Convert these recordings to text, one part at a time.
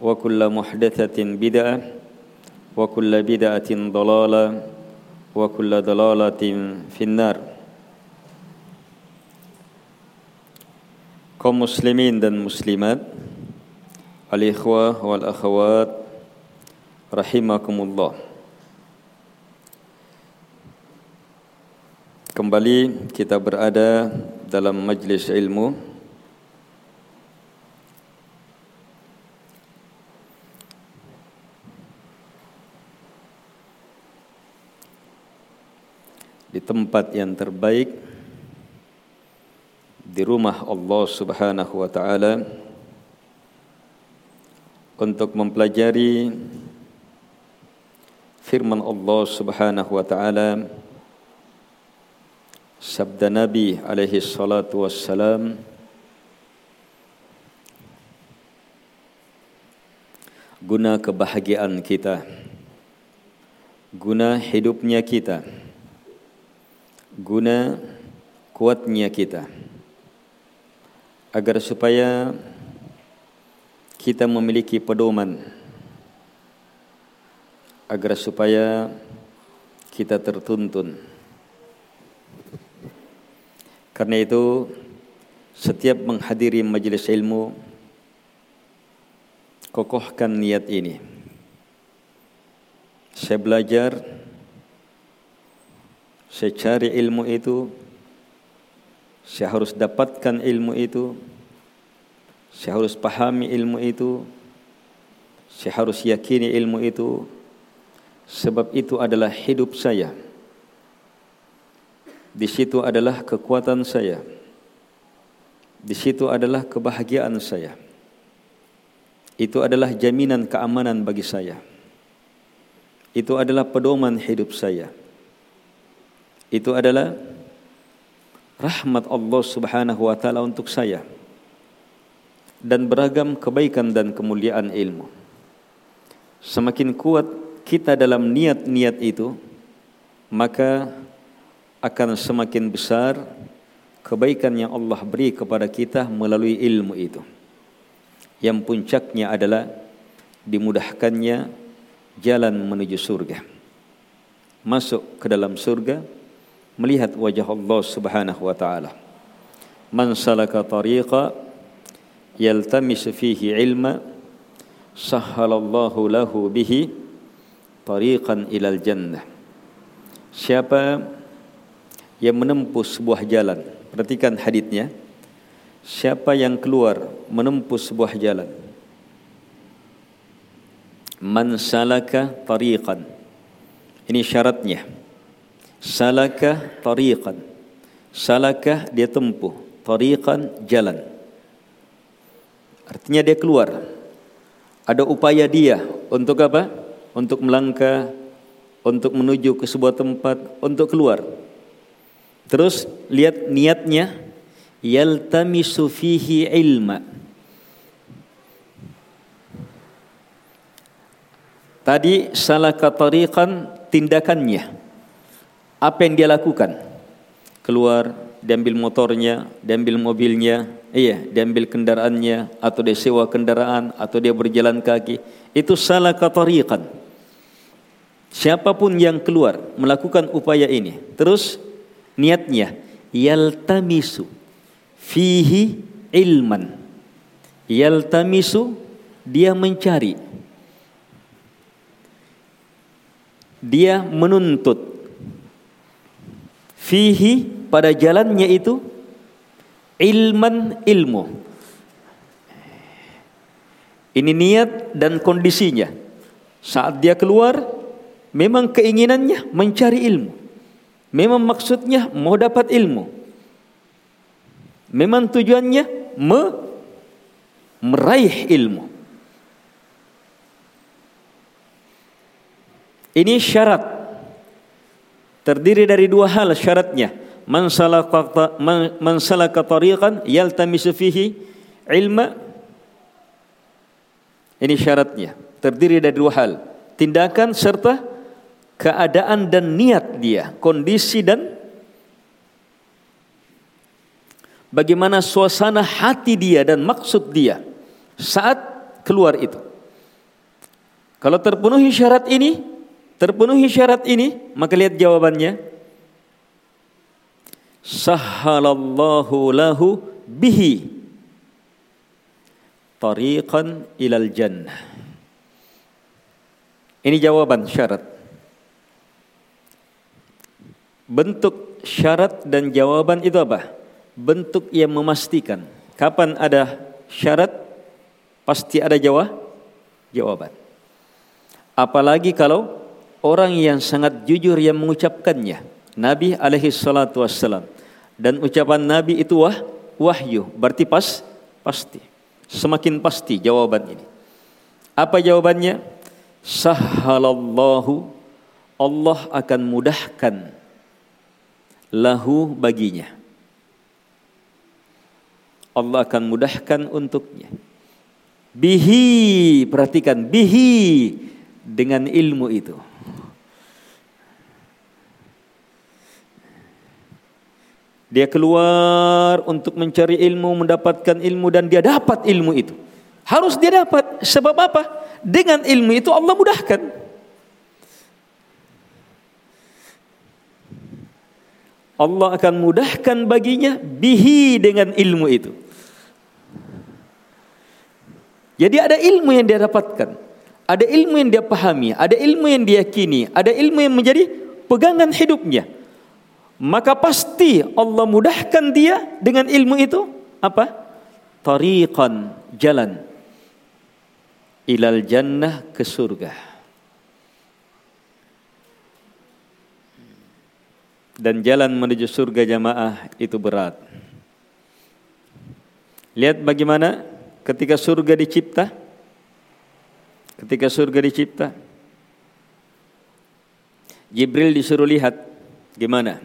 وكل محدثة بدعة وكل بدعة ضلالة وكل ضلالة في النار kaum muslimin dan muslimat al-ikhwah wal akhawat rahimakumullah Kembali kita berada dalam majlis ilmu di tempat yang terbaik di rumah Allah Subhanahu wa taala untuk mempelajari firman Allah Subhanahu wa taala sabda Nabi alaihi salatu wassalam guna kebahagiaan kita guna hidupnya kita guna kuatnya kita. Agar supaya kita memiliki pedoman. Agar supaya kita tertuntun. Karena itu setiap menghadiri majelis ilmu kokohkan niat ini. Saya belajar saya cari ilmu itu, saya harus dapatkan ilmu itu, saya harus pahami ilmu itu, saya harus yakini ilmu itu, sebab itu adalah hidup saya. Di situ adalah kekuatan saya. Di situ adalah kebahagiaan saya. Itu adalah jaminan keamanan bagi saya. Itu adalah pedoman hidup saya. Itu adalah rahmat Allah Subhanahu wa taala untuk saya dan beragam kebaikan dan kemuliaan ilmu. Semakin kuat kita dalam niat-niat itu, maka akan semakin besar kebaikan yang Allah beri kepada kita melalui ilmu itu. Yang puncaknya adalah dimudahkannya jalan menuju surga. Masuk ke dalam surga melihat wajah Allah Subhanahu wa taala. Man salaka tariqa yaltamis fihi ilma sahhalallahu lahu bihi tariqan ilal jannah. Siapa yang menempuh sebuah jalan, perhatikan hadisnya. Siapa yang keluar menempuh sebuah jalan Man salaka tariqan. Ini syaratnya. Salaka tariqan. Salaka dia tempuh. Tariqan jalan. Artinya dia keluar. Ada upaya dia untuk apa? Untuk melangkah, untuk menuju ke sebuah tempat, untuk keluar. Terus lihat niatnya yaltamisu fihi ilma. Tadi salah tariqan tindakannya. Apa yang dia lakukan? Keluar, diambil motornya, diambil mobilnya, iya, diambil kendaraannya, atau dia sewa kendaraan, atau dia berjalan kaki. Itu salah tariqan. Siapa pun yang keluar melakukan upaya ini, terus niatnya yaltamisu fihi ilman yaltamisu dia mencari dia menuntut fihi pada jalannya itu ilman ilmu ini niat dan kondisinya saat dia keluar memang keinginannya mencari ilmu Memang maksudnya mau dapat ilmu. Memang tujuannya me meraih ilmu. Ini syarat. Terdiri dari dua hal syaratnya. Man salaka man salaka tariqan yaltamisu fihi ilma. Ini syaratnya. Terdiri dari dua hal. Tindakan serta keadaan dan niat dia, kondisi dan bagaimana suasana hati dia dan maksud dia saat keluar itu. Kalau terpenuhi syarat ini, terpenuhi syarat ini, maka lihat jawabannya. Sahhalallahu lahu bihi tariqan ilal jannah. Ini jawaban syarat. Bentuk syarat dan jawaban itu apa? Bentuk yang memastikan. Kapan ada syarat, pasti ada jawab, jawaban. Apalagi kalau orang yang sangat jujur yang mengucapkannya. Nabi alaihi salatu wassalam. Dan ucapan Nabi itu wah, wahyu. Berarti pas, pasti. Semakin pasti jawaban ini. Apa jawabannya? Sahhalallahu Allah akan mudahkan lahu baginya. Allah akan mudahkan untuknya. Bihi, perhatikan, bihi dengan ilmu itu. Dia keluar untuk mencari ilmu, mendapatkan ilmu dan dia dapat ilmu itu. Harus dia dapat. Sebab apa? Dengan ilmu itu Allah mudahkan. Allah akan mudahkan baginya bihi dengan ilmu itu. Jadi ada ilmu yang dia dapatkan, ada ilmu yang dia pahami, ada ilmu yang dia yakini, ada ilmu yang menjadi pegangan hidupnya. Maka pasti Allah mudahkan dia dengan ilmu itu apa? Tariqan jalan ilal jannah ke surga. dan jalan menuju surga jamaah itu berat. Lihat bagaimana ketika surga dicipta, ketika surga dicipta, Jibril disuruh lihat gimana.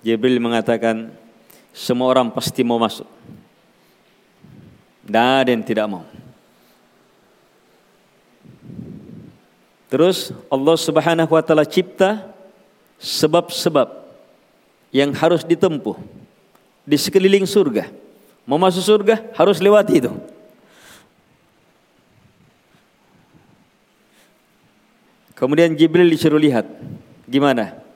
Jibril mengatakan semua orang pasti mau masuk. Tidak ada yang tidak mau. Terus Allah Subhanahu wa taala cipta sebab-sebab yang harus ditempuh di sekeliling surga. Mau masuk surga harus lewati itu. Kemudian Jibril disuruh lihat. Gimana?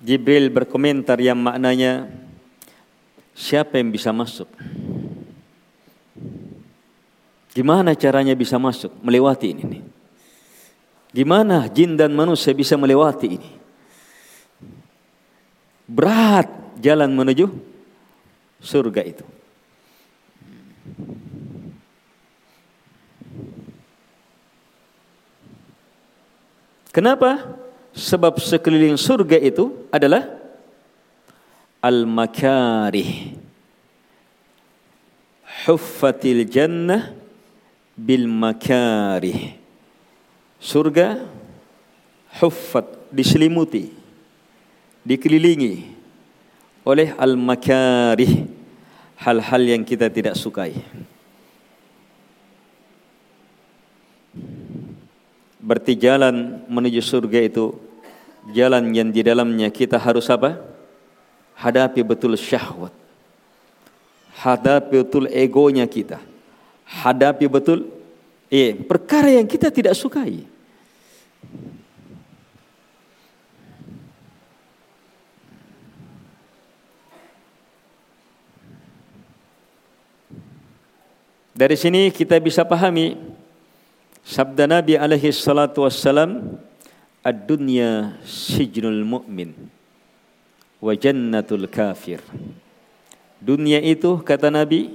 Jibril berkomentar yang maknanya siapa yang bisa masuk? Gimana caranya bisa masuk, melewati ini? Gimana jin dan manusia bisa melewati ini? Berat jalan menuju surga itu. Kenapa? Sebab sekeliling surga itu adalah al-makarih. Huffatil jannah bil makarih. Surga huffat diselimuti dikelilingi oleh al-makarih hal-hal yang kita tidak sukai. Berarti jalan menuju surga itu jalan yang di dalamnya kita harus apa? Hadapi betul syahwat. Hadapi betul egonya kita. Hadapi betul eh perkara yang kita tidak sukai. Dari sini kita bisa pahami sabda Nabi alaihi salatu wassalam ad-dunya sijnul mu'min wa jannatul kafir. Dunia itu kata Nabi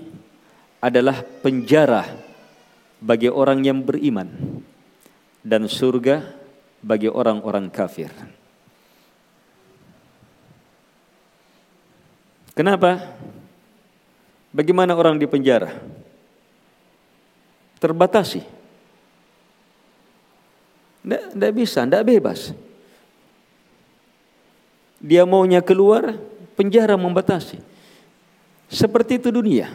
adalah penjara bagi orang yang beriman dan surga bagi orang-orang kafir. Kenapa? Bagaimana orang di penjara? terbatasi. Tidak bisa, tidak bebas. Dia maunya keluar, penjara membatasi. Seperti itu dunia.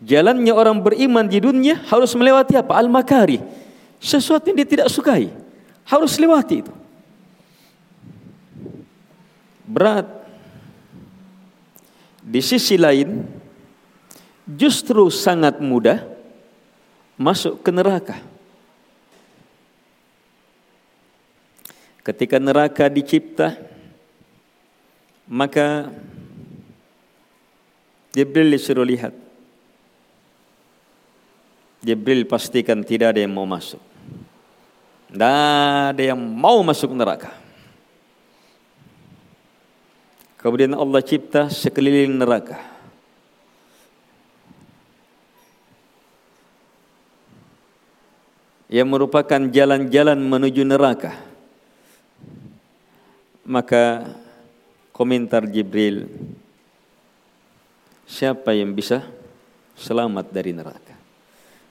Jalannya orang beriman di dunia harus melewati apa? Al-makari. Sesuatu yang dia tidak sukai. Harus lewati itu. Berat. Di sisi lain, justru sangat mudah masuk ke neraka. Ketika neraka dicipta, maka Jibril disuruh lihat. Jibril pastikan tidak ada yang mau masuk. Tidak ada yang mau masuk neraka. Kemudian Allah cipta sekeliling neraka. Yang merupakan jalan-jalan menuju neraka. Maka komentar Jibril, siapa yang bisa selamat dari neraka?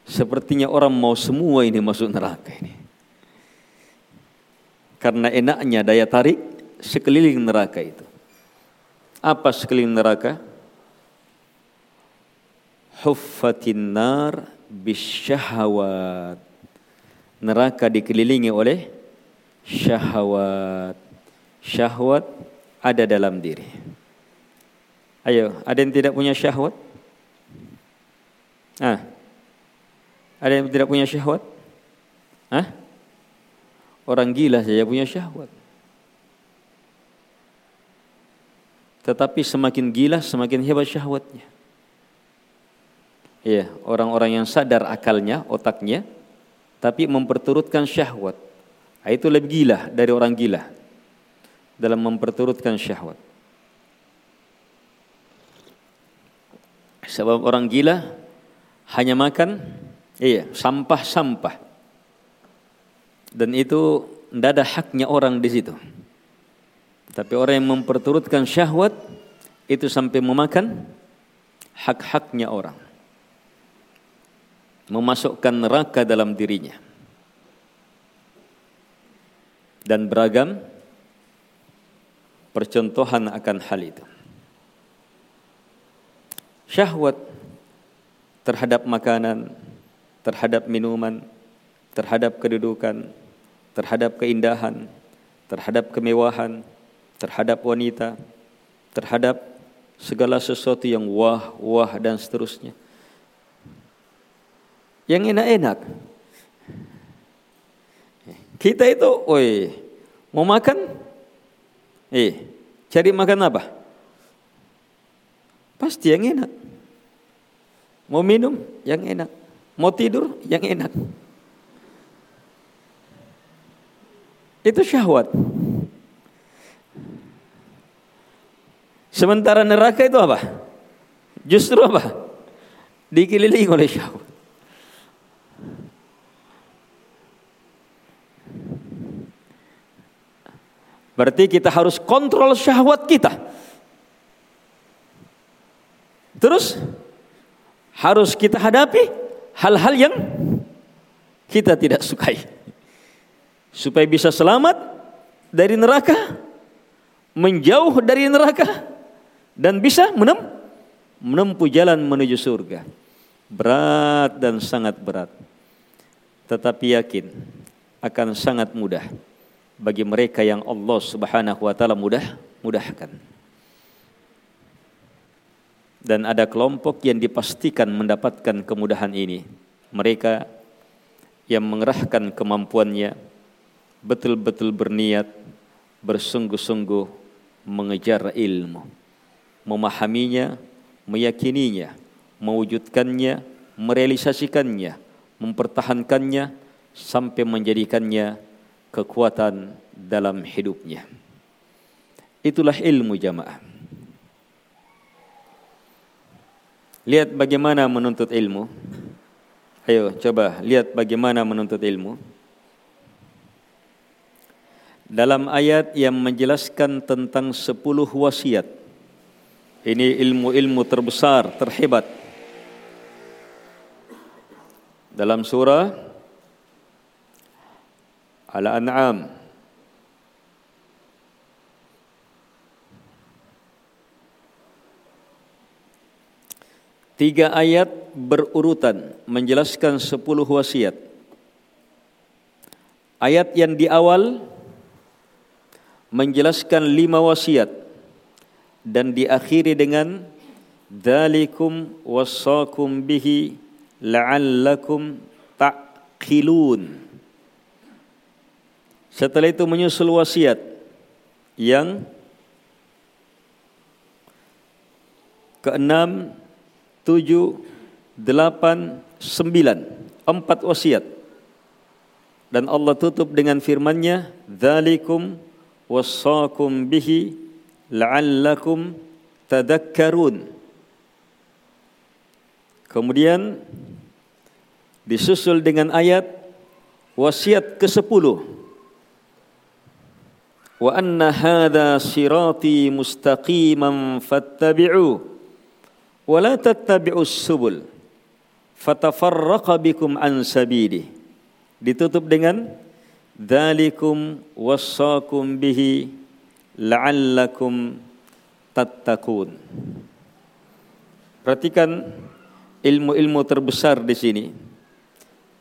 Sepertinya orang mau semua ini masuk neraka ini. Karena enaknya daya tarik sekeliling neraka itu. Apa sekeliling neraka? Huffatin nar bisyahawat neraka dikelilingi oleh syahwat. Syahwat ada dalam diri. Ayo, ada yang tidak punya syahwat? Ah. Ada yang tidak punya syahwat? Hah? Orang gila saja punya syahwat. Tetapi semakin gila semakin hebat syahwatnya. Iya, orang-orang yang sadar akalnya, otaknya, tapi memperturutkan syahwat. Ah, itu lebih gila dari orang gila dalam memperturutkan syahwat. Sebab orang gila hanya makan iya, sampah-sampah. Dan itu tidak ada haknya orang di situ. Tapi orang yang memperturutkan syahwat itu sampai memakan hak-haknya orang memasukkan neraka dalam dirinya. Dan beragam percontohan akan hal itu. Syahwat terhadap makanan, terhadap minuman, terhadap kedudukan, terhadap keindahan, terhadap kemewahan, terhadap wanita, terhadap segala sesuatu yang wah, wah dan seterusnya yang enak-enak. Kita itu, oi, mau makan? Eh, cari makan apa? Pasti yang enak. Mau minum? Yang enak. Mau tidur? Yang enak. Itu syahwat. Sementara neraka itu apa? Justru apa? Dikelilingi oleh syahwat. Berarti kita harus kontrol syahwat kita. Terus harus kita hadapi hal-hal yang kita tidak sukai. Supaya bisa selamat dari neraka, menjauh dari neraka dan bisa menempuh jalan menuju surga. Berat dan sangat berat. Tetapi yakin akan sangat mudah bagi mereka yang Allah Subhanahu wa taala mudah mudahkan. Dan ada kelompok yang dipastikan mendapatkan kemudahan ini. Mereka yang mengerahkan kemampuannya betul-betul berniat bersungguh-sungguh mengejar ilmu, memahaminya, meyakininya, mewujudkannya, merealisasikannya, mempertahankannya sampai menjadikannya kekuatan dalam hidupnya. Itulah ilmu jamaah. Lihat bagaimana menuntut ilmu. Ayo coba lihat bagaimana menuntut ilmu. Dalam ayat yang menjelaskan tentang sepuluh wasiat. Ini ilmu-ilmu terbesar, terhebat. Dalam surah Al-An'am Tiga ayat berurutan menjelaskan sepuluh wasiat. Ayat yang di awal menjelaskan lima wasiat dan diakhiri dengan Dalikum wasakum bihi la'allakum ta'qilun. Setelah itu menyusul wasiat yang keenam, tujuh, delapan, sembilan, empat wasiat. Dan Allah tutup dengan firman-Nya, "Dzalikum wassakum bihi la'allakum tadakkarun." Kemudian disusul dengan ayat wasiat ke-10 wa anna hadha sirati mustaqiman fattabi'u wa la tattabi'us subul fatafarraqa bikum ditutup dengan dzalikum wassakum perhatikan ilmu-ilmu terbesar di sini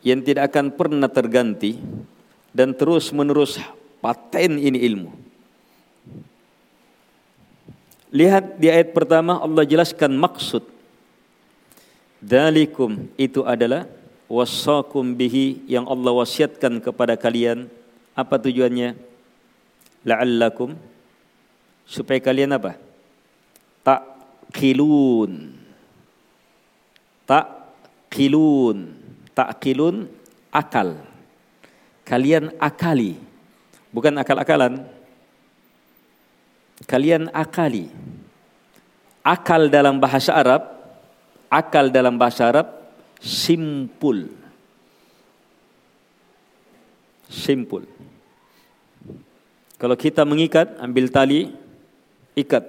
yang tidak akan pernah terganti dan terus menerus Paten ini ilmu. Lihat di ayat pertama Allah jelaskan maksud. Dalikum itu adalah wasakum bihi yang Allah wasiatkan kepada kalian. Apa tujuannya? La'allakum supaya kalian apa? Tak kilun. Tak kilun. Tak kilun akal. Kalian akali bukan akal-akalan. Kalian akali. Akal dalam bahasa Arab, akal dalam bahasa Arab simpul. Simpul. Kalau kita mengikat, ambil tali, ikat.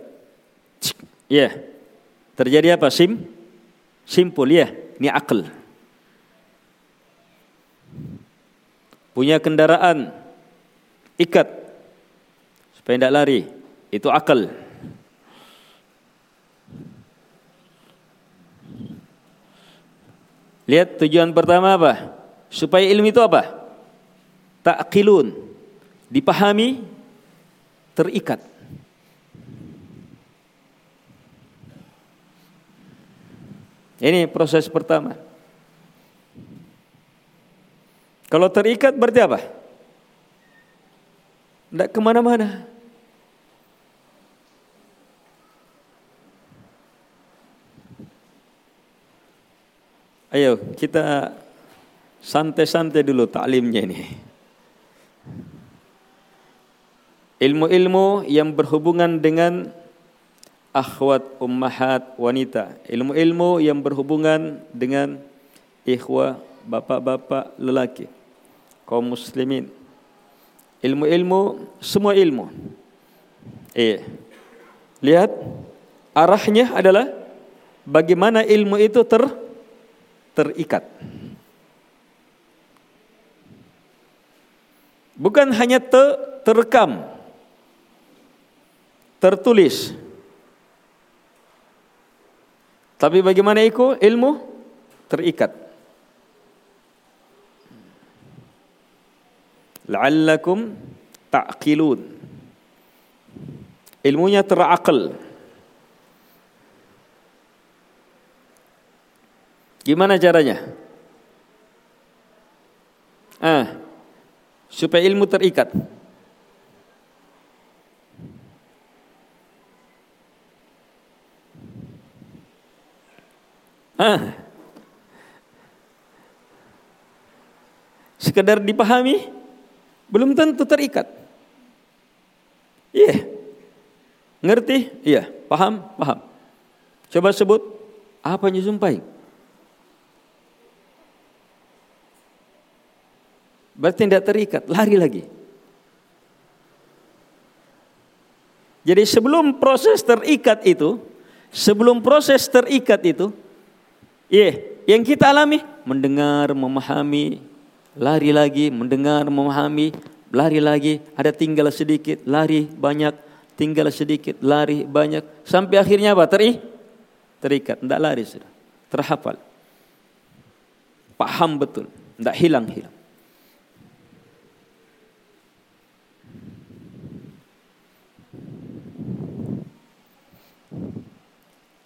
Ya. Yeah. Terjadi apa? Sim? Simpul ya. Yeah. Ini akal. Punya kendaraan, ikat supaya tidak lari. Itu akal. Lihat tujuan pertama apa? Supaya ilmu itu apa? Takkilun dipahami terikat. Ini proses pertama. Kalau terikat berarti apa tidak ke mana-mana. Ayo kita santai-santai dulu taklimnya ini. Ilmu-ilmu yang berhubungan dengan akhwat ummahat wanita. Ilmu-ilmu yang berhubungan dengan ikhwah bapak-bapak lelaki. Kaum muslimin ilmu-ilmu semua ilmu Iya. Lihat arahnya adalah bagaimana ilmu itu ter terikat. Bukan hanya te, terekam, tertulis. Tapi bagaimana itu ilmu terikat. La'allakum ta'qilun. Ilmunya terakal. Gimana caranya? Ah, supaya ilmu terikat. Ah. Sekedar dipahami belum tentu terikat. Iya. Yeah. Ngerti? Iya. Yeah. Paham? Paham. Coba sebut apa yang disumpahi? Berarti tidak terikat, lari lagi. Jadi sebelum proses terikat itu, sebelum proses terikat itu, iya, yang kita alami mendengar, memahami, lari lagi, mendengar, memahami, lari lagi, ada tinggal sedikit, lari banyak, tinggal sedikit, lari banyak, sampai akhirnya apa? Teri, terikat, tidak lari sudah, terhafal, paham betul, tidak hilang-hilang.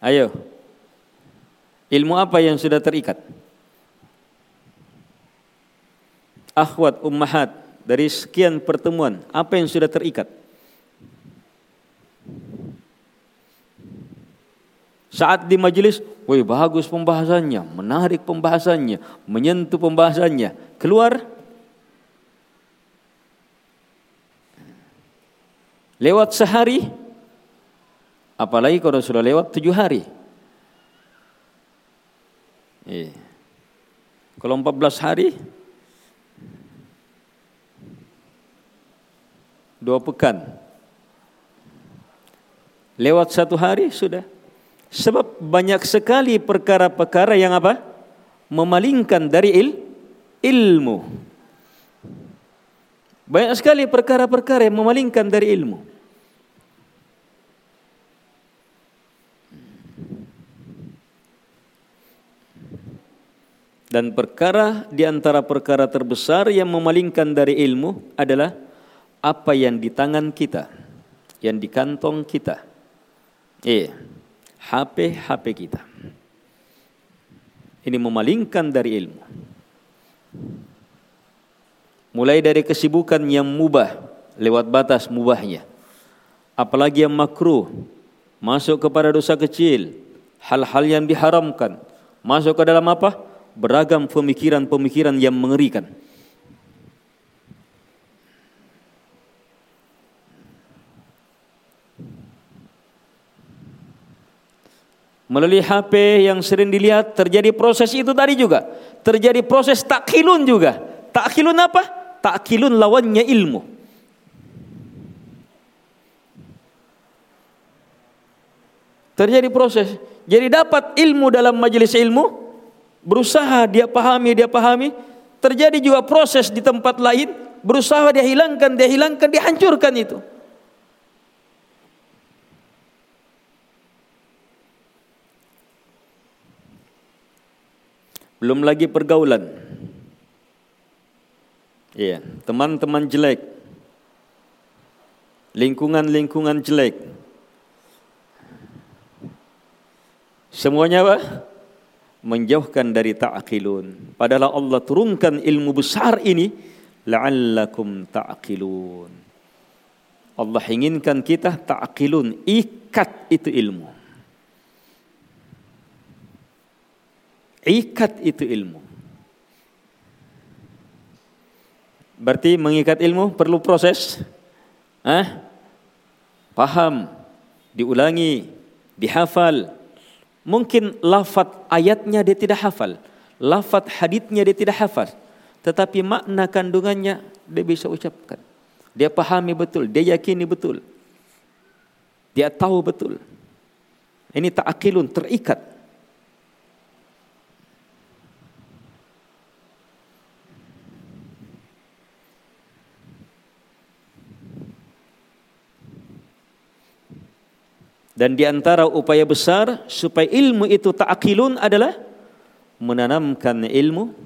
Ayo. Ilmu apa yang sudah terikat? Akhwat ummahat dari sekian pertemuan, apa yang sudah terikat? Saat di majelis, woi bagus pembahasannya, menarik pembahasannya, menyentuh pembahasannya. Keluar lewat sehari Apalagi kalau sudah lewat tujuh hari. Eh. Kalau empat belas hari, dua pekan. Lewat satu hari sudah. Sebab banyak sekali perkara-perkara yang apa? Memalingkan dari il, ilmu. Banyak sekali perkara-perkara yang memalingkan dari ilmu. Dan perkara di antara perkara terbesar yang memalingkan dari ilmu adalah apa yang di tangan kita, yang di kantong kita. Eh, HP-HP kita. Ini memalingkan dari ilmu. Mulai dari kesibukan yang mubah lewat batas mubahnya. Apalagi yang makruh, masuk kepada dosa kecil, hal-hal yang diharamkan, masuk ke dalam apa? beragam pemikiran-pemikiran yang mengerikan. Melalui HP yang sering dilihat terjadi proses itu tadi juga. Terjadi proses takhilun juga. Takhilun apa? Takhilun lawannya ilmu. Terjadi proses. Jadi dapat ilmu dalam majelis ilmu, berusaha dia pahami, dia pahami, terjadi juga proses di tempat lain, berusaha dia hilangkan, dia hilangkan, dihancurkan itu. Belum lagi pergaulan. Iya, teman-teman jelek. Lingkungan-lingkungan jelek. Semuanya apa? menjauhkan dari ta'qilun. Padahal Allah turunkan ilmu besar ini la'allakum ta'qilun. Allah inginkan kita ta'qilun, ikat itu ilmu. Ikat itu ilmu. Berarti mengikat ilmu perlu proses. Hah? Paham, diulangi, dihafal, Mungkin lafat ayatnya dia tidak hafal. Lafat haditnya dia tidak hafal. Tetapi makna kandungannya dia bisa ucapkan. Dia pahami betul, dia yakini betul. Dia tahu betul. Ini ta'akilun, terikat. Dan di antara upaya besar supaya ilmu itu ta'akilun adalah menanamkan ilmu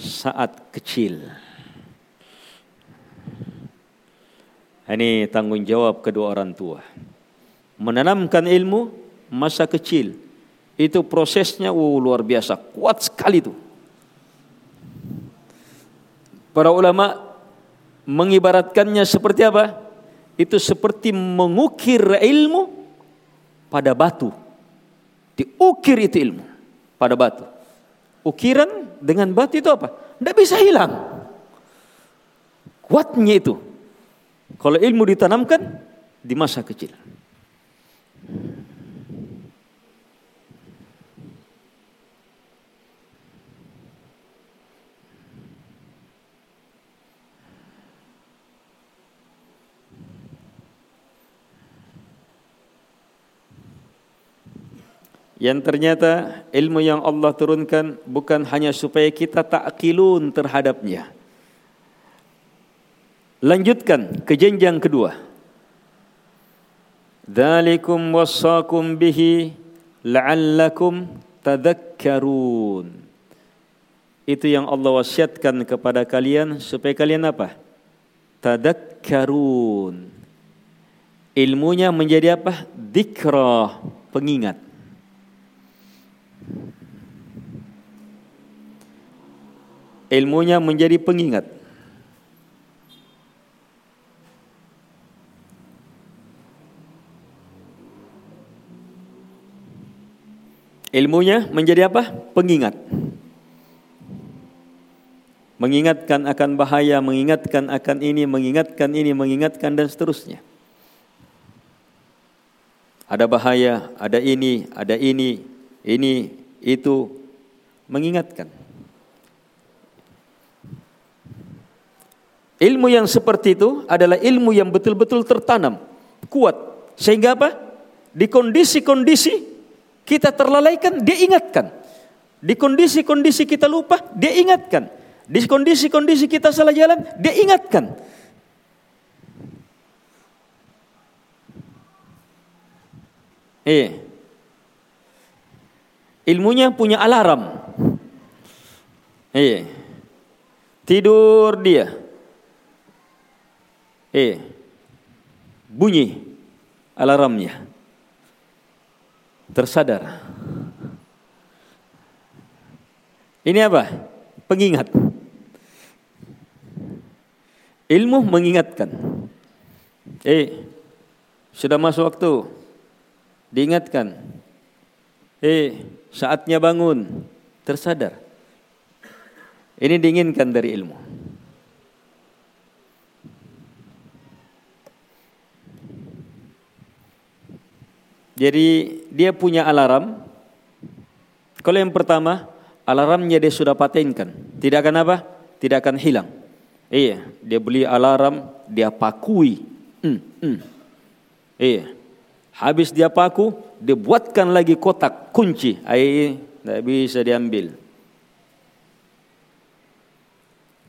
saat kecil. Ini tanggung jawab kedua orang tua. Menanamkan ilmu masa kecil. Itu prosesnya oh, luar biasa, kuat sekali itu. Para ulama mengibaratkannya seperti apa? Itu seperti mengukir ilmu pada batu. Diukir itu ilmu pada batu. Ukiran dengan batu itu apa? Tidak bisa hilang. Kuatnya itu. Kalau ilmu ditanamkan di masa kecil. Yang ternyata ilmu yang Allah turunkan bukan hanya supaya kita ta'qilun terhadapnya. Lanjutkan ke jenjang kedua. Dzalikum wassakum bihi la'allakum tadhakkarun. Itu yang Allah wasiatkan kepada kalian supaya kalian apa? Tadakkarun. Ilmunya menjadi apa? Dikra, pengingat. Ilmunya menjadi pengingat. Ilmunya menjadi apa? Pengingat. Mengingatkan akan bahaya, mengingatkan akan ini, mengingatkan ini, mengingatkan dan seterusnya. Ada bahaya, ada ini, ada ini, ini, itu, mengingatkan. Ilmu yang seperti itu adalah ilmu yang betul-betul tertanam, kuat. Sehingga apa? Di kondisi-kondisi kita terlalaikan, dia ingatkan. Di kondisi-kondisi kita lupa, dia ingatkan. Di kondisi-kondisi kita salah jalan, dia ingatkan. Eh, ilmunya punya alarm. Eh, tidur dia, eh bunyi alarmnya. Tersadar. Ini apa? Pengingat. Ilmu mengingatkan. Eh sudah masuk waktu. Diingatkan. Eh saatnya bangun tersadar ini diinginkan dari ilmu Jadi dia punya alarm. Kalau yang pertama, alarmnya dia sudah patenkan. Tidak akan apa? Tidak akan hilang. Iya, dia beli alarm, dia pakui. Hmm, hmm. Iya. Habis dia paku, dia buatkan lagi kotak kunci. Ai, tidak bisa diambil.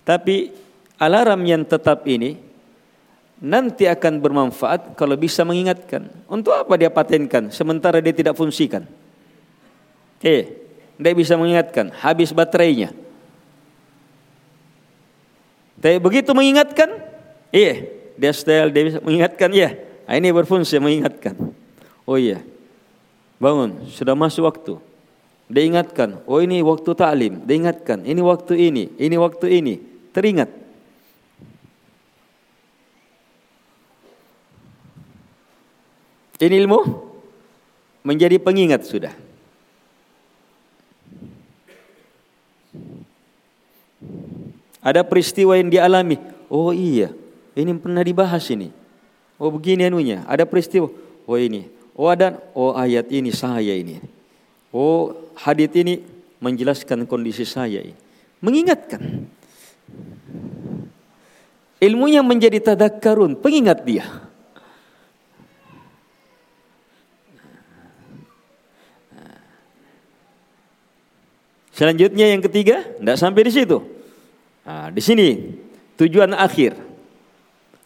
Tapi alarm yang tetap ini nanti akan bermanfaat kalau bisa mengingatkan. Untuk apa dia patenkan sementara dia tidak fungsikan? Eh, dia bisa mengingatkan, habis baterainya. Tapi begitu mengingatkan, iya, dia style dia bisa mengingatkan, ya. Nah, ini berfungsi mengingatkan. Oh iya, bangun, sudah masuk waktu. Dia ingatkan, oh ini waktu taklim. Dia ingatkan, ini waktu ini, ini waktu ini. Teringat. Ini ilmu menjadi pengingat sudah. Ada peristiwa yang dialami. Oh iya, ini pernah dibahas ini. Oh begini anunya. Ada peristiwa. Oh ini. Oh ada, oh ayat ini saya ini. Oh hadit ini menjelaskan kondisi saya ini. Mengingatkan. Ilmunya menjadi tadakarun, pengingat dia. Selanjutnya yang ketiga, tidak sampai di situ. Nah, di sini tujuan akhir,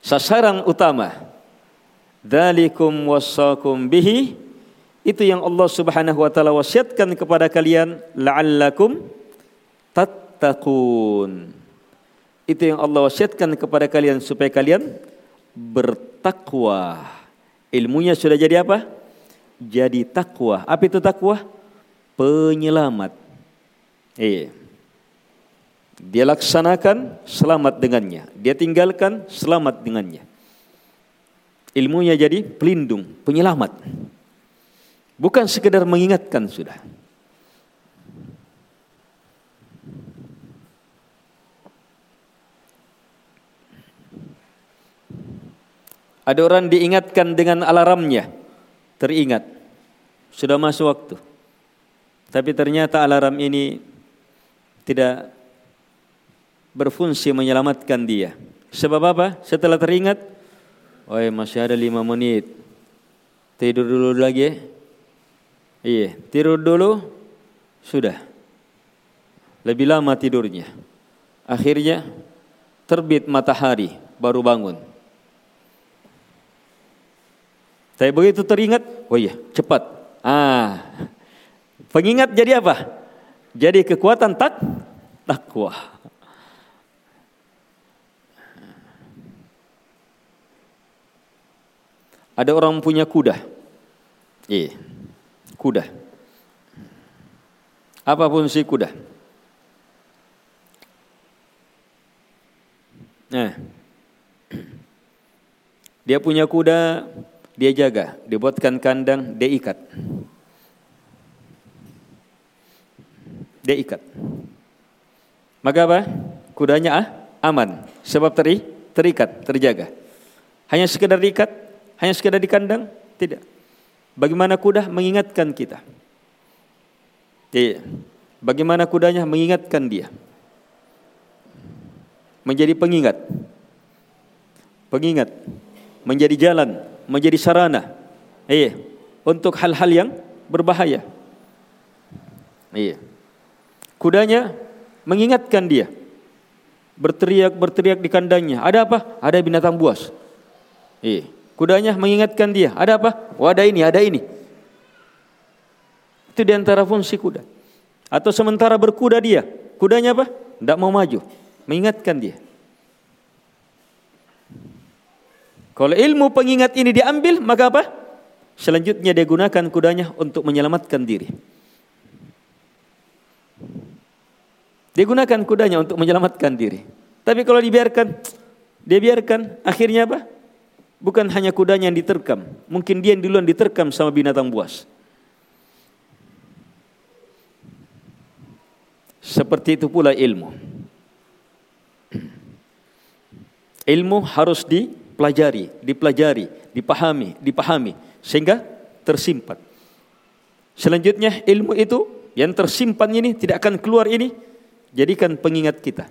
sasaran utama Dalikum wasakum bihi itu yang Allah Subhanahu wa taala wasiatkan kepada kalian la'allakum tattaqun. Itu yang Allah wasiatkan kepada kalian supaya kalian bertakwa. Ilmunya sudah jadi apa? Jadi takwa. Apa itu takwa? Penyelamat. Iya. Dia laksanakan selamat dengannya. Dia tinggalkan selamat dengannya. Ilmunya jadi pelindung, penyelamat. Bukan sekedar mengingatkan sudah. Ada orang diingatkan dengan alarmnya, teringat, sudah masuk waktu. Tapi ternyata alarm ini tidak berfungsi menyelamatkan dia. Sebab apa? Setelah teringat, oh masih ada lima menit, tidur dulu lagi ya. Iya, tidur dulu sudah. Lebih lama tidurnya. Akhirnya terbit matahari baru bangun. Saya begitu teringat, oh iya, cepat. Ah. Pengingat jadi apa? Jadi kekuatan tak takwa. Ada orang punya kuda. Iya kuda. Apa pun si kuda. Nah, dia punya kuda, dia jaga, dibuatkan kandang, dia ikat. Dia ikat. Maka apa? Kudanya ah, aman, sebab teri, terikat, terjaga. Hanya sekedar diikat, hanya sekedar di kandang, tidak. Bagaimana kuda mengingatkan kita? Iya. Bagaimana kudanya mengingatkan dia? Menjadi pengingat. Pengingat. Menjadi jalan, menjadi sarana. Iya. Untuk hal-hal yang berbahaya. Iya. Kudanya mengingatkan dia. Berteriak-berteriak di kandangnya. Ada apa? Ada binatang buas. Iya. Kudanya mengingatkan dia, ada apa? Oh ada ini, ada ini. Itu di antara fungsi kuda. Atau sementara berkuda dia, kudanya apa? Tidak mau maju, mengingatkan dia. Kalau ilmu pengingat ini diambil, maka apa? Selanjutnya dia gunakan kudanya untuk menyelamatkan diri. Dia gunakan kudanya untuk menyelamatkan diri. Tapi kalau dibiarkan, dia biarkan, akhirnya apa? Bukan hanya kudanya yang diterkam, mungkin dia yang duluan diterkam sama binatang buas. Seperti itu pula ilmu. Ilmu harus dipelajari, dipelajari, dipahami, dipahami sehingga tersimpan. Selanjutnya ilmu itu yang tersimpan ini tidak akan keluar ini jadikan pengingat kita.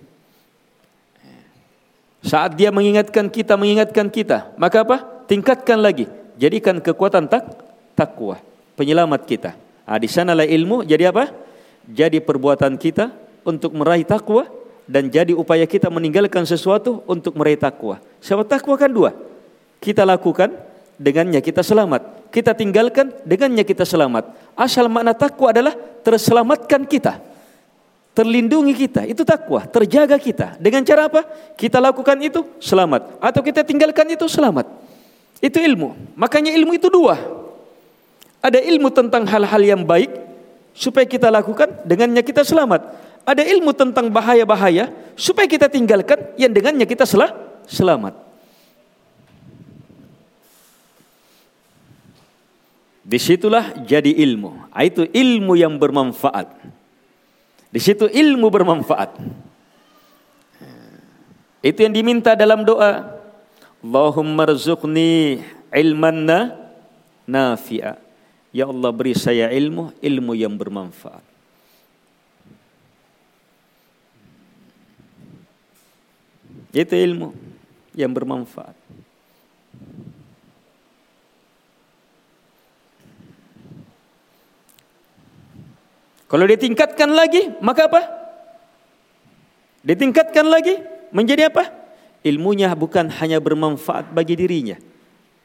Saat dia mengingatkan kita, mengingatkan kita, maka apa? Tingkatkan lagi. Jadikan kekuatan tak takwa, penyelamat kita. Ah di sanalah ilmu jadi apa? Jadi perbuatan kita untuk meraih takwa dan jadi upaya kita meninggalkan sesuatu untuk meraih takwa. Sebab takwa kan dua. Kita lakukan dengannya kita selamat. Kita tinggalkan dengannya kita selamat. Asal makna takwa adalah terselamatkan kita terlindungi kita, itu takwa, terjaga kita. Dengan cara apa? Kita lakukan itu selamat, atau kita tinggalkan itu selamat. Itu ilmu. Makanya ilmu itu dua. Ada ilmu tentang hal-hal yang baik supaya kita lakukan, dengannya kita selamat. Ada ilmu tentang bahaya-bahaya supaya kita tinggalkan yang dengannya kita selah, selamat. Di situlah jadi ilmu. Itu ilmu yang bermanfaat. Di situ ilmu bermanfaat. Itu yang diminta dalam doa. Allahumma rzuqni ilman nafi'a. Ya Allah beri saya ilmu, ilmu yang bermanfaat. Itu ilmu yang bermanfaat. Kalau ditingkatkan lagi, maka apa? Ditingkatkan lagi menjadi apa? Ilmunya bukan hanya bermanfaat bagi dirinya,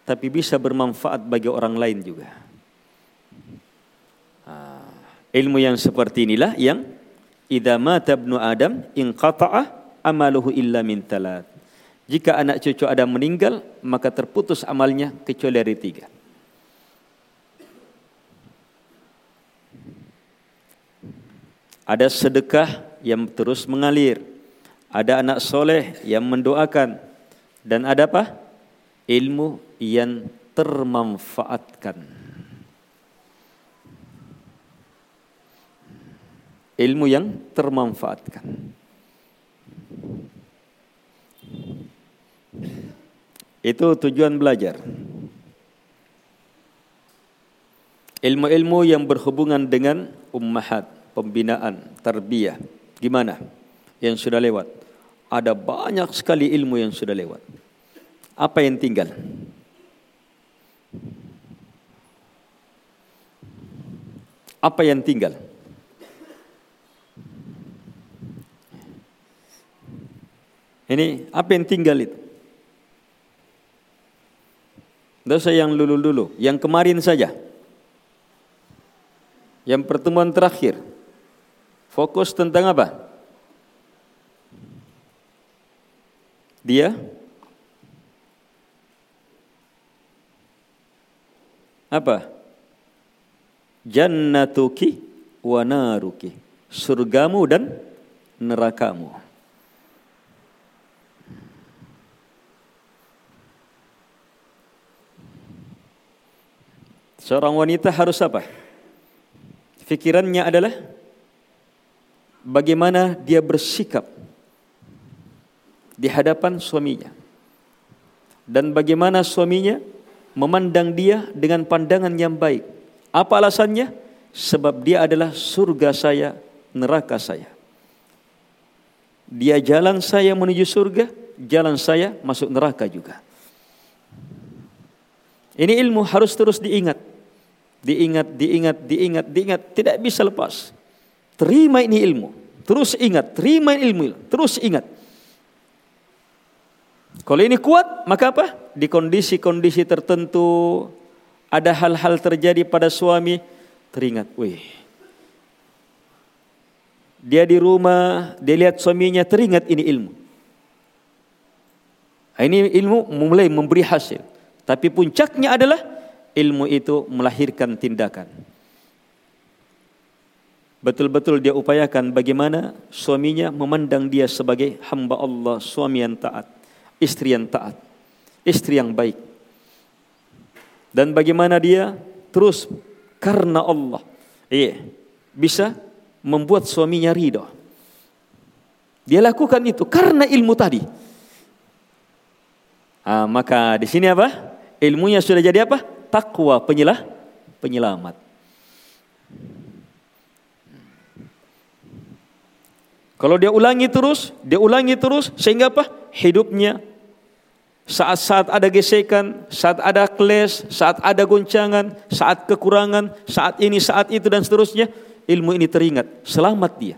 tapi bisa bermanfaat bagi orang lain juga. Ilmu yang seperti inilah yang idza mata ibnu adam inqata'a amaluhu illa min talat. Jika anak cucu Adam meninggal, maka terputus amalnya kecuali dari tiga. Ada sedekah yang terus mengalir. Ada anak soleh yang mendoakan. Dan ada apa? Ilmu yang termanfaatkan. Ilmu yang termanfaatkan. Itu tujuan belajar. Ilmu-ilmu yang berhubungan dengan ummahat pembinaan, tarbiyah. Gimana? Yang sudah lewat. Ada banyak sekali ilmu yang sudah lewat. Apa yang tinggal? Apa yang tinggal? Ini apa yang tinggal itu? Dosa yang dulu-dulu, yang kemarin saja. Yang pertemuan terakhir. Fokus tentang apa? Dia apa? Jannatuki wa naruki. Surgamu dan nerakamu. Seorang wanita harus apa? Fikirannya adalah bagaimana dia bersikap di hadapan suaminya. Dan bagaimana suaminya memandang dia dengan pandangan yang baik. Apa alasannya? Sebab dia adalah surga saya, neraka saya. Dia jalan saya menuju surga, jalan saya masuk neraka juga. Ini ilmu harus terus diingat. Diingat, diingat, diingat, diingat, tidak bisa lepas. Terima ini ilmu. Terus ingat, terima ilmu, terus ingat. Kalau ini kuat, maka apa? Di kondisi-kondisi tertentu ada hal-hal terjadi pada suami, teringat, wih. Dia di rumah, dia lihat suaminya, teringat ini ilmu. Nah, ini ilmu mulai memberi hasil. Tapi puncaknya adalah ilmu itu melahirkan tindakan betul-betul dia upayakan bagaimana suaminya memandang dia sebagai hamba Allah, suami yang taat, istri yang taat, istri yang baik. Dan bagaimana dia terus karena Allah, iya, bisa membuat suaminya ridho. Dia lakukan itu karena ilmu tadi. Ah, maka di sini apa? Ilmunya sudah jadi apa? Takwa penyelah, penyelamat. Kalau dia ulangi terus, dia ulangi terus sehingga apa? Hidupnya saat-saat ada gesekan, saat ada kles, saat ada goncangan, saat kekurangan, saat ini, saat itu dan seterusnya, ilmu ini teringat, selamat dia.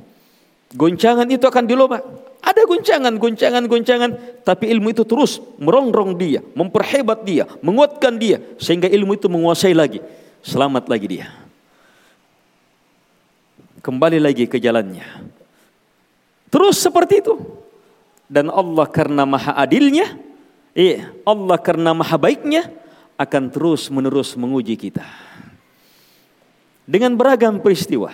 Goncangan itu akan diloba. Ada goncangan, goncangan, goncangan, tapi ilmu itu terus merongrong dia, memperhebat dia, menguatkan dia sehingga ilmu itu menguasai lagi. Selamat lagi dia. Kembali lagi ke jalannya. Terus seperti itu. Dan Allah karena maha adilnya, iya, Allah karena maha baiknya akan terus menerus menguji kita. Dengan beragam peristiwa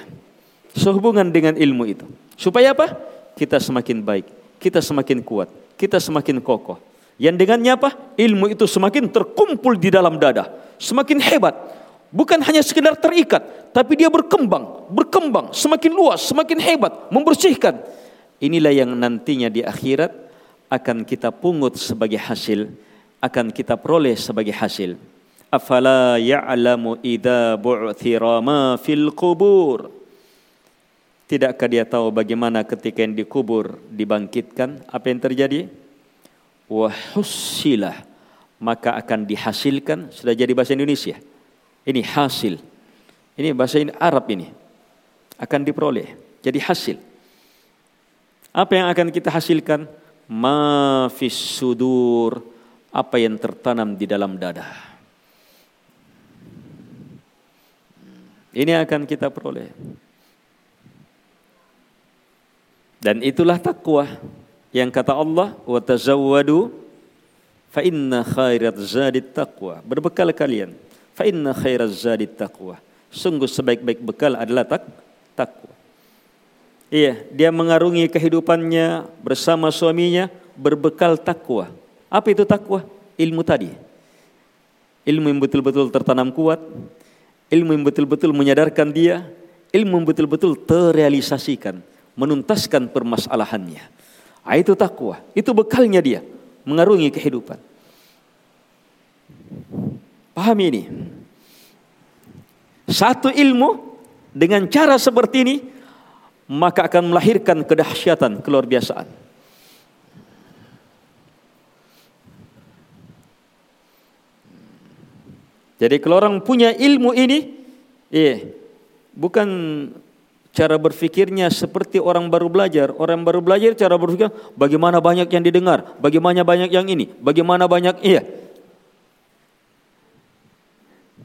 sehubungan dengan ilmu itu. Supaya apa? Kita semakin baik, kita semakin kuat, kita semakin kokoh. Yang dengannya apa? Ilmu itu semakin terkumpul di dalam dada, semakin hebat. Bukan hanya sekedar terikat, tapi dia berkembang, berkembang, semakin luas, semakin hebat, membersihkan. Inilah yang nantinya di akhirat akan kita pungut sebagai hasil, akan kita peroleh sebagai hasil. Afala ya'lamu idza bu'thira ma fil qubur. Tidakkah dia tahu bagaimana ketika yang dikubur dibangkitkan apa yang terjadi? Wahusilah maka akan dihasilkan sudah jadi bahasa Indonesia. Ini hasil. Ini bahasa Arab ini. akan diperoleh. Jadi hasil. Apa yang akan kita hasilkan? Ma fis sudur, apa yang tertanam di dalam dada. Ini akan kita peroleh. Dan itulah takwa yang kata Allah wa tazawwadu fa inna khairat zadit taqwa. Berbekal kalian. Fa inna khairat zadit taqwa. Sungguh sebaik-baik bekal adalah tak takwa. Iya, dia mengarungi kehidupannya bersama suaminya berbekal takwa. Apa itu takwa? Ilmu tadi. Ilmu yang betul-betul tertanam kuat, ilmu yang betul-betul menyadarkan dia, ilmu yang betul-betul terrealisasikan, menuntaskan permasalahannya. Ah, itu takwa, itu bekalnya dia mengarungi kehidupan. Pahami ini. Satu ilmu dengan cara seperti ini maka akan melahirkan kedahsyatan, keluar biasaan. Jadi kalau orang punya ilmu ini, eh, bukan cara berfikirnya seperti orang baru belajar. Orang baru belajar cara berpikir bagaimana banyak yang didengar, bagaimana banyak yang ini, bagaimana banyak iya.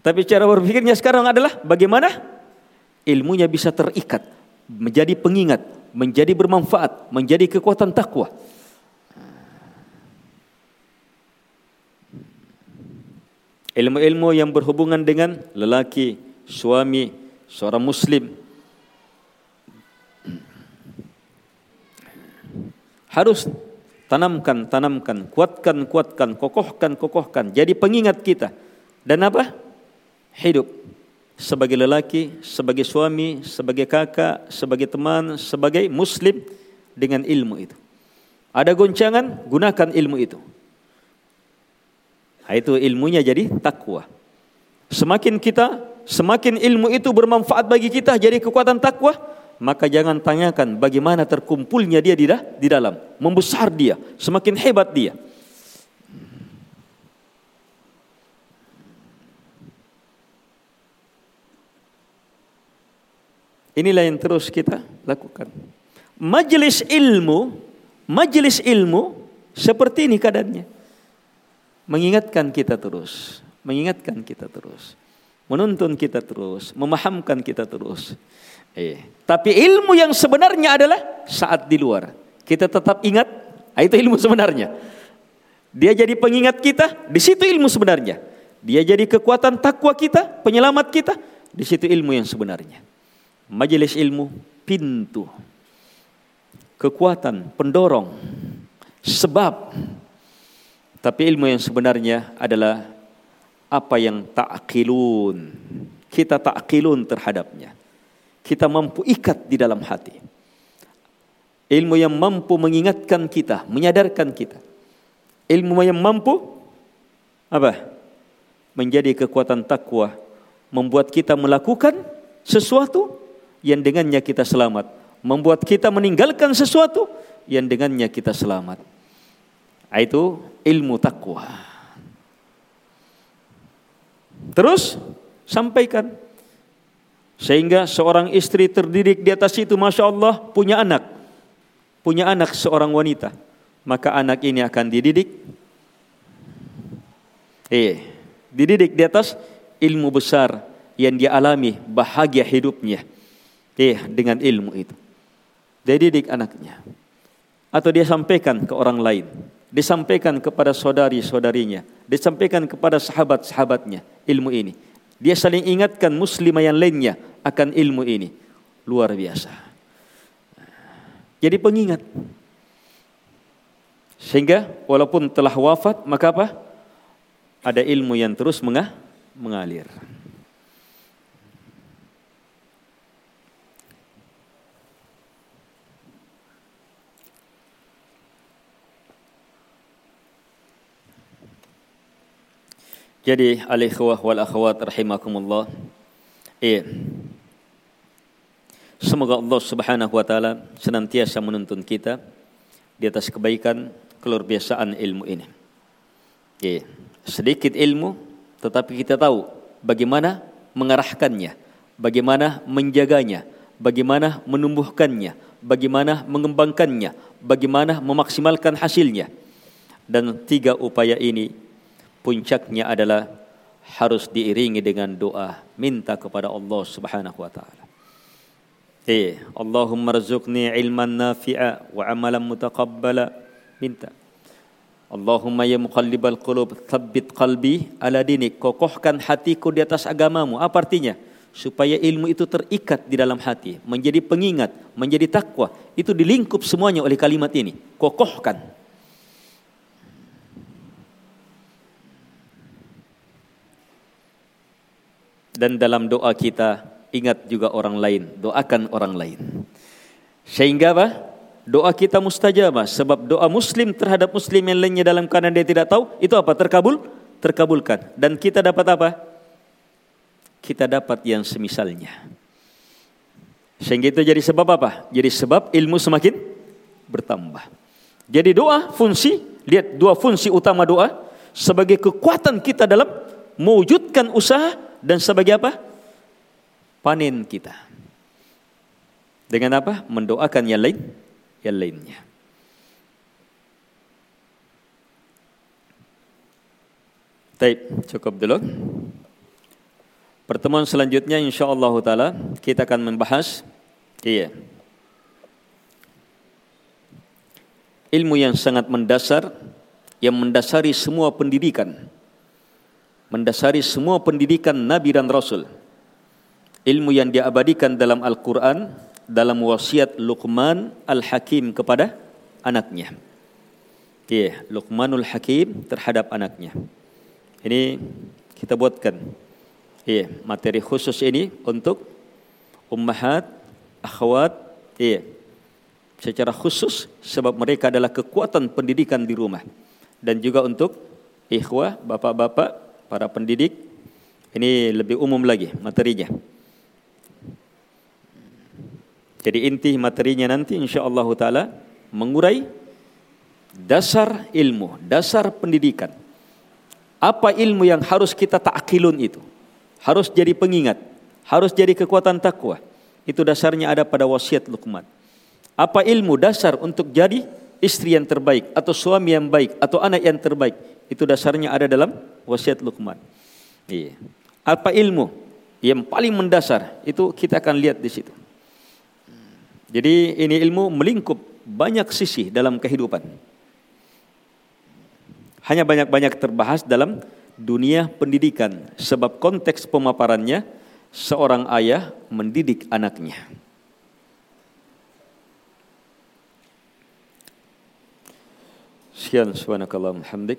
Tapi cara berpikirnya sekarang adalah bagaimana ilmunya bisa terikat, menjadi pengingat, menjadi bermanfaat, menjadi kekuatan takwa. Ilmu-ilmu yang berhubungan dengan lelaki, suami, seorang muslim. Harus tanamkan, tanamkan, kuatkan, kuatkan, kokohkan, kokohkan. Jadi pengingat kita. Dan apa? Hidup. Sebagai lelaki, sebagai suami, sebagai kakak, sebagai teman, sebagai muslim dengan ilmu itu. Ada goncangan, gunakan ilmu itu. Nah, itu ilmunya jadi takwa. Semakin kita, semakin ilmu itu bermanfaat bagi kita jadi kekuatan takwa, maka jangan tanyakan bagaimana terkumpulnya dia di, di dalam, membesar dia, semakin hebat dia. Inilah yang terus kita lakukan. Majelis ilmu, majelis ilmu seperti ini keadaannya mengingatkan kita terus, mengingatkan kita terus, menuntun kita terus, memahamkan kita terus. Eh, tapi ilmu yang sebenarnya adalah saat di luar. Kita tetap ingat, ah, itu ilmu sebenarnya. Dia jadi pengingat kita, di situ ilmu sebenarnya. Dia jadi kekuatan takwa kita, penyelamat kita, di situ ilmu yang sebenarnya. Majelis ilmu, pintu, kekuatan, pendorong, sebab tapi ilmu yang sebenarnya adalah apa yang ta'qilun. Kita ta'qilun terhadapnya. Kita mampu ikat di dalam hati. Ilmu yang mampu mengingatkan kita, menyadarkan kita. Ilmu yang mampu apa? Menjadi kekuatan takwa, membuat kita melakukan sesuatu yang dengannya kita selamat, membuat kita meninggalkan sesuatu yang dengannya kita selamat. Itu ilmu takwa. Terus sampaikan sehingga seorang istri terdidik di atas itu Masya Allah punya anak Punya anak seorang wanita Maka anak ini akan dididik Eh, dididik di atas ilmu besar yang dia alami bahagia hidupnya. Eh, dengan ilmu itu. Dia didik anaknya. Atau dia sampaikan ke orang lain disampaikan kepada saudari-saudarinya, disampaikan kepada sahabat-sahabatnya ilmu ini. Dia saling ingatkan muslimah yang lainnya akan ilmu ini. Luar biasa. Jadi pengingat. Sehingga walaupun telah wafat, maka apa? Ada ilmu yang terus mengalir. Jadi al-ikhwah wal akhwat rahimakumullah. Iya. Semoga Allah Subhanahu wa taala senantiasa menuntun kita di atas kebaikan keluar biasaan ilmu ini. Iya. Sedikit ilmu tetapi kita tahu bagaimana mengarahkannya, bagaimana menjaganya, bagaimana menumbuhkannya, bagaimana mengembangkannya, bagaimana memaksimalkan hasilnya. Dan tiga upaya ini puncaknya adalah harus diiringi dengan doa minta kepada Allah Subhanahu wa taala. Eh, Allahumma rzuqni ilman nafi'a wa amalan mutaqabbala minta. Allahumma ya muqallibal qulub tsabbit qalbi ala dinik kokohkan hatiku di atas agamamu. Apa artinya? Supaya ilmu itu terikat di dalam hati menjadi pengingat menjadi takwa itu dilingkup semuanya oleh kalimat ini. Kokohkan dan dalam doa kita ingat juga orang lain, doakan orang lain. Sehingga apa? Doa kita mustajabah sebab doa muslim terhadap muslim yang lainnya dalam keadaan dia tidak tahu itu apa? Terkabul? Terkabulkan. Dan kita dapat apa? Kita dapat yang semisalnya. Sehingga itu jadi sebab apa? Jadi sebab ilmu semakin bertambah. Jadi doa fungsi, lihat dua fungsi utama doa sebagai kekuatan kita dalam mewujudkan usaha dan sebagai apa? Panen kita. Dengan apa? Mendoakan yang lain, yang lainnya. Baik, cukup dulu. Pertemuan selanjutnya insyaallah taala kita akan membahas iya. Ilmu yang sangat mendasar yang mendasari semua pendidikan mendasari semua pendidikan Nabi dan Rasul. Ilmu yang diabadikan dalam Al-Quran, dalam wasiat Luqman Al-Hakim kepada anaknya. Ya, Luqmanul Hakim terhadap anaknya. Ini kita buatkan. Ya, materi khusus ini untuk ummahat, akhwat, ya, secara khusus sebab mereka adalah kekuatan pendidikan di rumah dan juga untuk ikhwah, bapak-bapak para pendidik ini lebih umum lagi materinya. Jadi inti materinya nanti insya Allah taala mengurai dasar ilmu, dasar pendidikan. Apa ilmu yang harus kita takkilun itu? Harus jadi pengingat, harus jadi kekuatan takwa. Itu dasarnya ada pada wasiat Luqman. Apa ilmu dasar untuk jadi istri yang terbaik atau suami yang baik atau anak yang terbaik? Itu dasarnya ada dalam wasiat Luqman. Iya. Apa ilmu yang paling mendasar itu kita akan lihat di situ. Jadi ini ilmu melingkup banyak sisi dalam kehidupan. Hanya banyak-banyak terbahas dalam dunia pendidikan sebab konteks pemaparannya seorang ayah mendidik anaknya. Sekian hamdik.